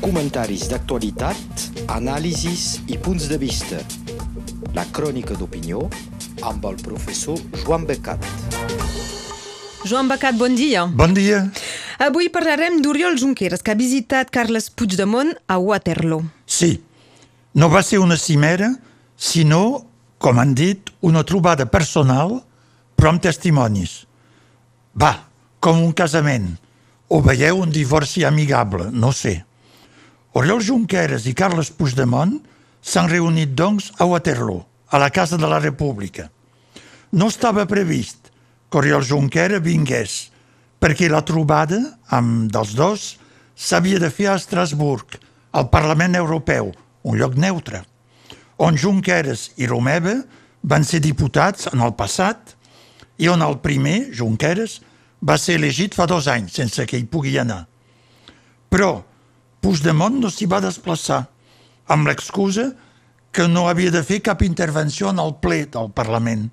comentaris d'actualitat, anàlisis i punts de vista. La crònica d'opinió amb el professor Joan Becat. Joan Becat, bon dia. Bon dia. Avui parlarem d'Oriol Junqueras, que ha visitat Carles Puigdemont a Waterloo. Sí, no va ser una cimera, sinó, com han dit, una trobada personal, però amb testimonis. Va, com un casament, o veieu un divorci amigable, no sé. Oriol Junqueras i Carles Puigdemont s'han reunit, doncs, a Waterloo, a la Casa de la República. No estava previst que Oriol Junqueras vingués, perquè la trobada amb dels dos s'havia de fer a Estrasburg, al Parlament Europeu, un lloc neutre, on Junqueras i Romeva van ser diputats en el passat i on el primer, Junqueras, va ser elegit fa dos anys sense que hi pugui anar. Però Puigdemont no s'hi va desplaçar amb l'excusa que no havia de fer cap intervenció en el ple del Parlament.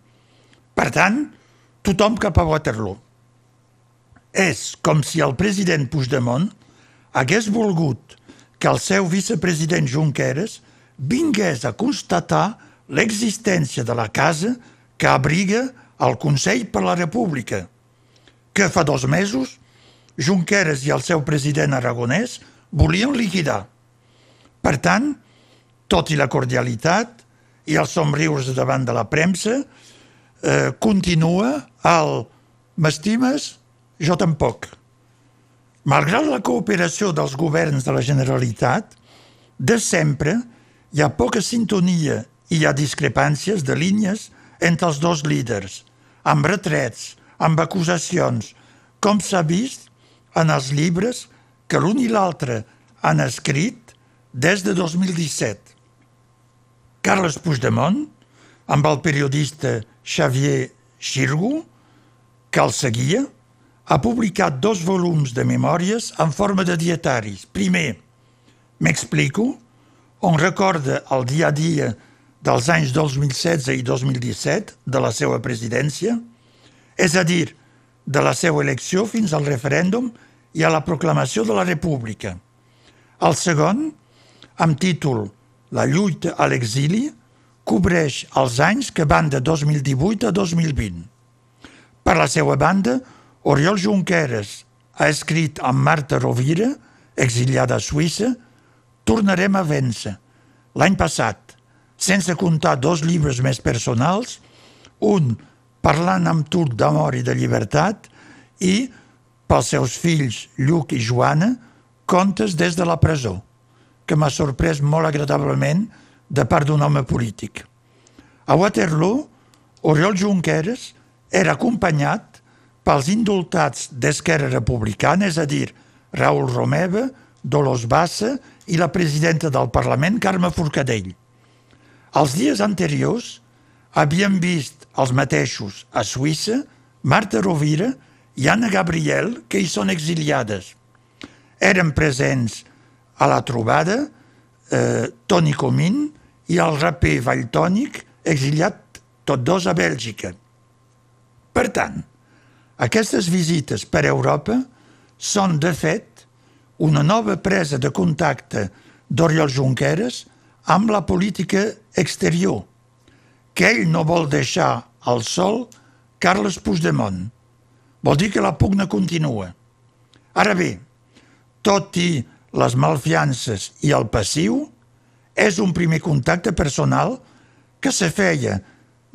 Per tant, tothom cap a Waterloo. És com si el president Puigdemont hagués volgut que el seu vicepresident Junqueras vingués a constatar l'existència de la casa que abriga el Consell per la República, que fa dos mesos Junqueras i el seu president aragonès volien liquidar. Per tant, tot i la cordialitat i els somriures davant de la premsa, eh, continua el m'estimes? Jo tampoc. Malgrat la cooperació dels governs de la Generalitat, de sempre hi ha poca sintonia i hi ha discrepàncies de línies entre els dos líders, amb retrets, amb acusacions, com s'ha vist en els llibres que l'un i l'altre han escrit des de 2017. Carles Puigdemont, amb el periodista Xavier Xirgu, que el seguia, ha publicat dos volums de memòries en forma de dietaris. Primer, M'explico, on recorda el dia a dia dels anys 2016 i 2017 de la seva presidència, és a dir, de la seva elecció fins al referèndum i a la proclamació de la República. El segon, amb títol La lluita a l'exili, cobreix els anys que van de 2018 a 2020. Per la seva banda, Oriol Junqueras ha escrit amb Marta Rovira, exiliada a Suïssa, Tornarem a vèncer. L'any passat, sense comptar dos llibres més personals, un parlant amb tu d'amor i de llibertat i, pels seus fills Lluc i Joana, contes des de la presó, que m'ha sorprès molt agradablement de part d'un home polític. A Waterloo, Oriol Junqueras era acompanyat pels indultats d'Esquerra Republicana, és a dir, Raül Romeva, Dolors Bassa i la presidenta del Parlament, Carme Forcadell. Els dies anteriors havien vist els mateixos a Suïssa Marta Rovira i Anna Gabriel, que hi són exiliades. Eren presents a la trobada eh, Toni Comín i el raper Valltònic, exiliat tots dos a Bèlgica. Per tant, aquestes visites per Europa són, de fet, una nova presa de contacte d'Oriol Junqueras amb la política exterior, que ell no vol deixar al sol Carles Puigdemont. Vol dir que la pugna continua. Ara bé, tot i les malfiances i el passiu, és un primer contacte personal que se feia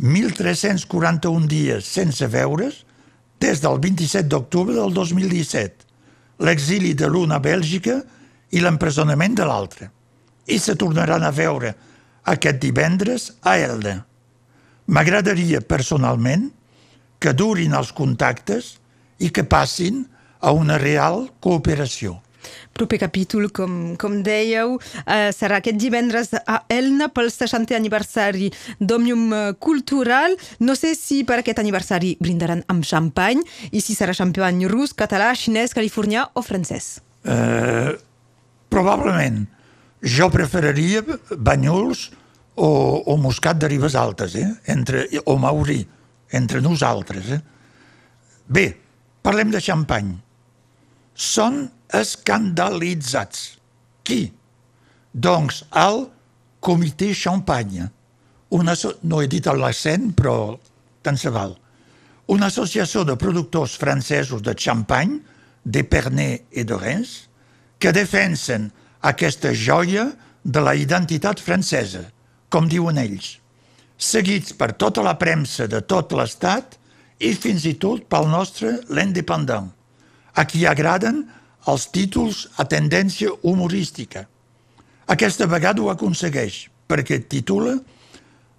1.341 dies sense veure's des del 27 d'octubre del 2017 l'exili de l'un a Bèlgica i l'empresonament de l'altre. I se tornaran a veure aquest divendres a Elda. M'agradaria personalment que durin els contactes i que passin a una real cooperació proper capítol, com, com dèieu, eh, serà aquest divendres a Elna pel 60è aniversari d'Òmnium Cultural. No sé si per aquest aniversari brindaran amb xampany i si serà xampany rus, català, xinès, californià o francès. Eh, probablement. Jo preferiria banyuls o, o moscat de ribes altes, eh? entre, o maurí, entre nosaltres. Eh? Bé, parlem de xampany. Són escandalitzats. qui? Doncs al Comitè Champagne. Una, no he dit l'accent, però tant se val. Una associació de productors francesos de xampany, d'Epernay i de Reims, que defensen aquesta joia de la identitat francesa, com diuen ells, seguits per tota la premsa de tot l'Estat i fins i tot pel nostre l'independent, a qui agraden els títols a tendència humorística. Aquesta vegada ho aconsegueix, perquè titula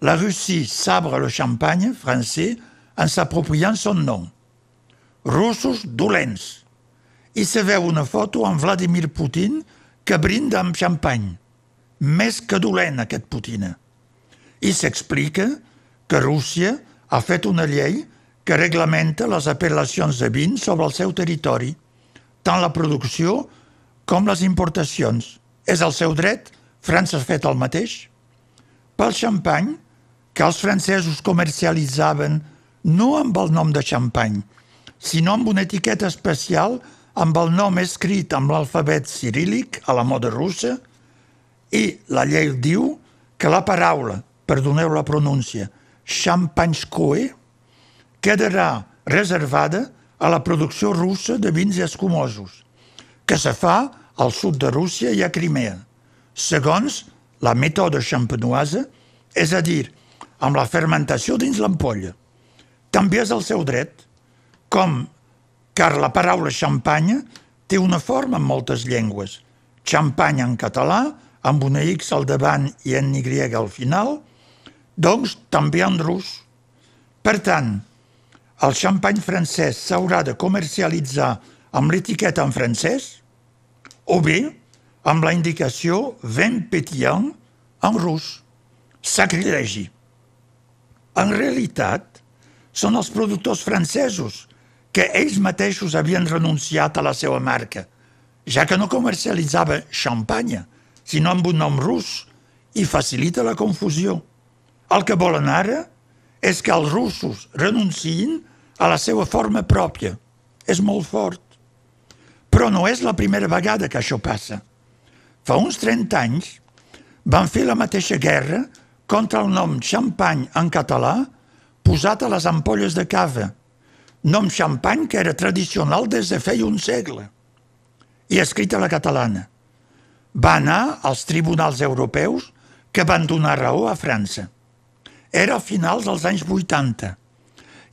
La Russie sabre le champagne français en s'apropiant son nom. Russos dolents. I se veu una foto amb Vladimir Putin que brinda amb xampany. Més que dolent, aquest Putin. I s'explica que Rússia ha fet una llei que reglamenta les apel·lacions de vins sobre el seu territori, tant la producció com les importacions. És el seu dret, França ha fet el mateix. Pel xampany, que els francesos comercialitzaven no amb el nom de xampany, sinó amb una etiqueta especial amb el nom escrit amb l'alfabet cirílic a la moda russa i la llei diu que la paraula, perdoneu la pronúncia, xampanskoe, quedarà reservada a la producció russa de vins escumosos, que se fa al sud de Rússia i a Crimea, segons la mètode champenoise, és a dir, amb la fermentació dins l'ampolla. També és el seu dret, com car la paraula xampanya té una forma en moltes llengües. Xampany en català, amb una X al davant i en Y al final, doncs també en rus. Per tant, el xampany francès s'haurà de comercialitzar amb l'etiqueta en francès o bé amb la indicació vin pétillant en rus. Sacrilegi. En realitat, són els productors francesos que ells mateixos havien renunciat a la seva marca, ja que no comercialitzava xampanya, sinó amb un nom rus i facilita la confusió. El que volen ara és que els russos renunciïn a la seva forma pròpia. És molt fort. Però no és la primera vegada que això passa. Fa uns 30 anys van fer la mateixa guerra contra el nom xampany en català posat a les ampolles de cava, nom xampany que era tradicional des de feia un segle i escrit a la catalana. Va anar als tribunals europeus que van donar raó a França. Era a finals dels anys 80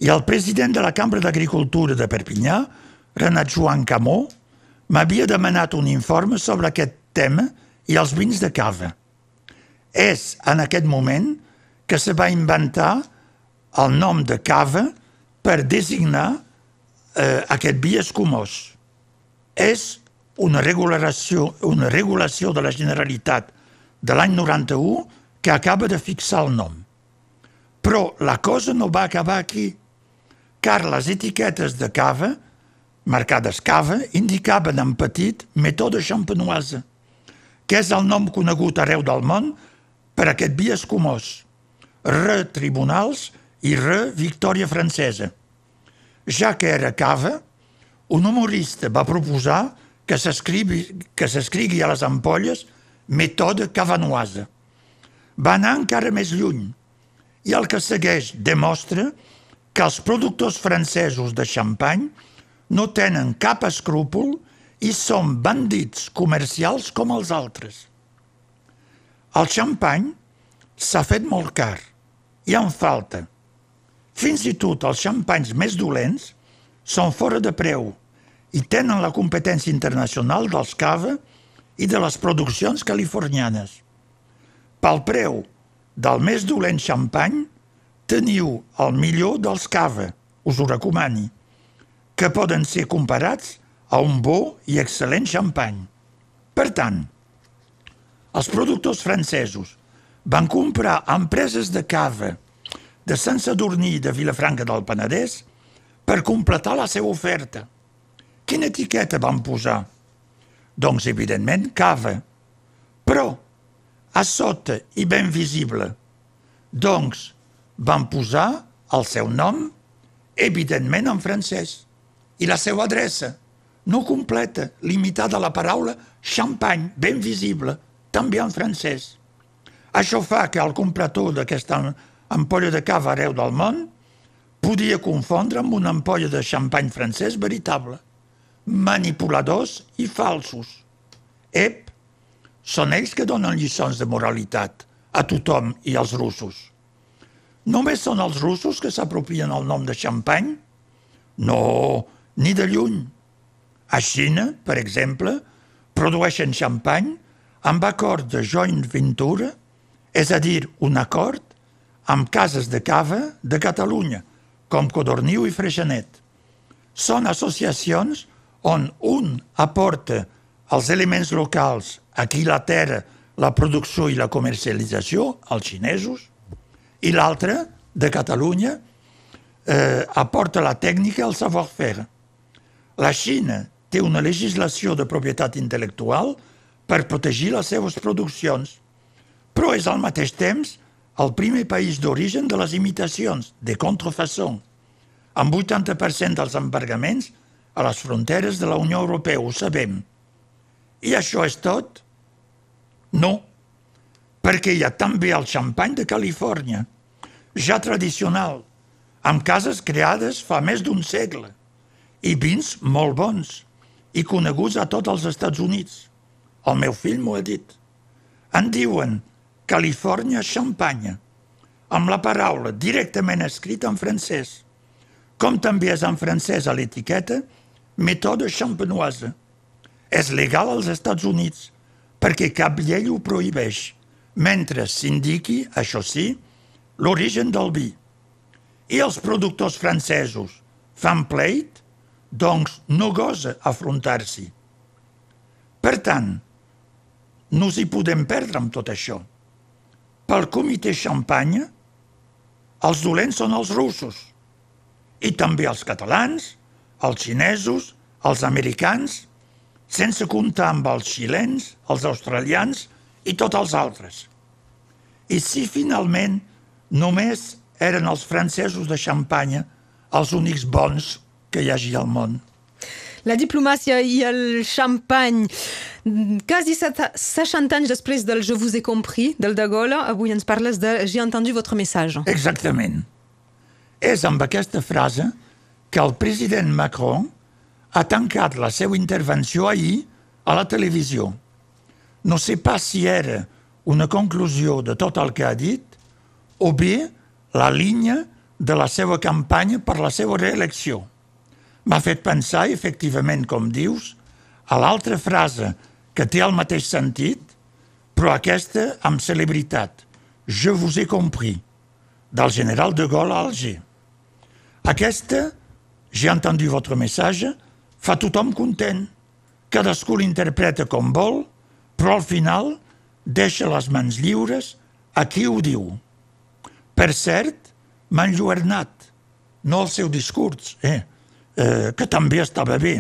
i el president de la Cambra d'Agricultura de Perpinyà, Renat Joan Camó, m'havia demanat un informe sobre aquest tema i els vins de cava. És en aquest moment que se va inventar el nom de cava per designar eh, aquest vi escumós. És una regulació, una regulació de la Generalitat de l'any 91 que acaba de fixar el nom. Però la cosa no va acabar aquí car les etiquetes de cava, marcades cava, indicaven en petit mètode champenoise, que és el nom conegut arreu del món per aquest vi escumós, re tribunals i re victòria francesa. Ja que era cava, un humorista va proposar que s'escrigui a les ampolles mètode cavanoise. Va anar encara més lluny i el que segueix demostra que els productors francesos de xampany no tenen cap escrúpol i són bandits comercials com els altres. El xampany s'ha fet molt car i en falta. Fins i tot els xampanys més dolents són fora de preu i tenen la competència internacional dels cava i de les produccions californianes. Pel preu del més dolent xampany teniu el millor dels cava, us ho recomani, que poden ser comparats a un bo i excel·lent xampany. Per tant, els productors francesos van comprar empreses de cava de Sant Sadurní de Vilafranca del Penedès per completar la seva oferta. Quina etiqueta van posar? Doncs, evidentment, cava. Però, a sota i ben visible, doncs, van posar el seu nom, evidentment en francès, i la seva adreça, no completa, limitada a la paraula champagne, ben visible, també en francès. Això fa que el comprador d'aquesta ampolla de cava arreu del món podia confondre amb una ampolla de xampany francès veritable. Manipuladors i falsos. Ep, són ells que donen lliçons de moralitat a tothom i als russos. Només són els russos que s'apropien el nom de xampany? No, ni de lluny. A Xina, per exemple, produeixen xampany amb acord de joint ventura, és a dir, un acord amb cases de cava de Catalunya, com Codorniu i Freixenet. Són associacions on un aporta els elements locals, aquí la terra, la producció i la comercialització, als xinesos, i l'altre, de Catalunya, eh, aporta la tècnica, el savoir-faire. La Xina té una legislació de propietat intel·lectual per protegir les seves produccions, però és al mateix temps el primer país d'origen de les imitacions, de contrefaçó, amb 80% dels embargaments a les fronteres de la Unió Europea, ho sabem. I això és tot? No, perquè hi ha també el xampany de Califòrnia, ja tradicional, amb cases creades fa més d'un segle, i vins molt bons, i coneguts a tots els Estats Units. El meu fill m'ho ha dit. En diuen Califòrnia Champagne, amb la paraula directament escrita en francès, com també és en francès a l'etiqueta méthode champenoise. És legal als Estats Units perquè cap llei ho prohibeix, mentre s'indiqui, això sí, l'origen del vi. I els productors francesos fan pleit doncs no gosa afrontar-s'hi. Per tant, no s'hi podem perdre amb tot això. Pel comitè Champagne, els dolents són els russos, i també els catalans, els xinesos, els americans, sense comptar amb els xilens, els australians i tots els altres. I si finalment només eren els francesos de Xampanya els únics bons que hi hagi al món. La diplomàcia i el xampany. Quasi 60 anys després del Je vous ai compris, del de Gaulle, avui ens parles de J'ai entendu votre message. Exactament. És amb aquesta frase que el president Macron ha tancat la seva intervenció ahir a la televisió. No sé pas si era una conclusió de tot el que ha dit o bé la línia de la seva campanya per la seva reelecció m'ha fet pensar, efectivament, com dius, a l'altra frase que té el mateix sentit, però aquesta amb celebritat. Je vous ai compris, del general de Gaulle a Alger. Aquesta, j'ai entendu votre message, fa tothom content. Cadascú l'interpreta com vol, però al final deixa les mans lliures a qui ho diu. Per cert, m'ha enlluernat, no el seu discurs, eh? eh, que també estava bé,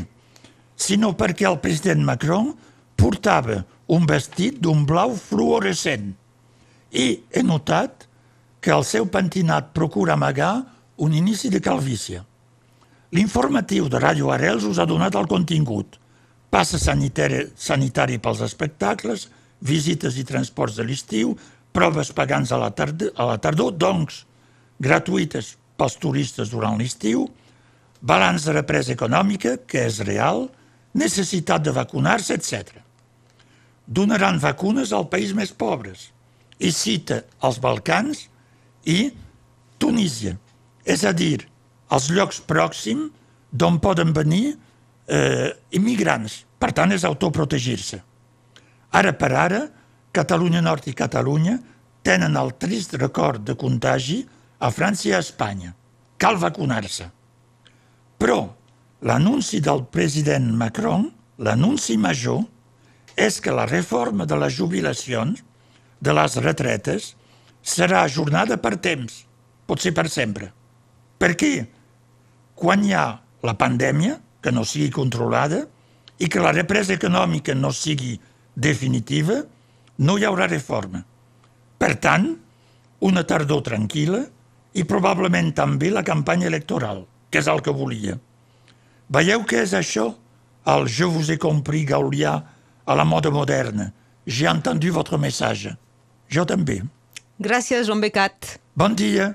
sinó perquè el president Macron portava un vestit d'un blau fluorescent i he notat que el seu pentinat procura amagar un inici de calvícia. L'informatiu de Ràdio Arels us ha donat el contingut. Passa sanitari, sanitari pels espectacles, visites i transports de l'estiu, proves pagants a la, tard a la tardor, doncs gratuïtes pels turistes durant l'estiu, balanç de represa econòmica, que és real, necessitat de vacunar-se, etc. Donaran vacunes al país més pobres i cita els Balcans i Tunísia, és a dir, els llocs pròxims d'on poden venir eh, immigrants. Per tant, és autoprotegir-se. Ara per ara, Catalunya Nord i Catalunya tenen el trist record de contagi a França i a Espanya. Cal vacunar-se. Però l'anunci del president Macron, l'anunci major, és que la reforma de les jubilacions, de les retretes, serà ajornada per temps, potser per sempre. Per què? Quan hi ha la pandèmia, que no sigui controlada, i que la represa econòmica no sigui definitiva, no hi haurà reforma. Per tant, una tardor tranquil·la i probablement també la campanya electoral que és el que volia. Veieu què és això, al Je vous ai compris Gaulia à la mode moderne. J'ai entendu votre message. Jo també. Gràcies, Joan Becat. Bon dia.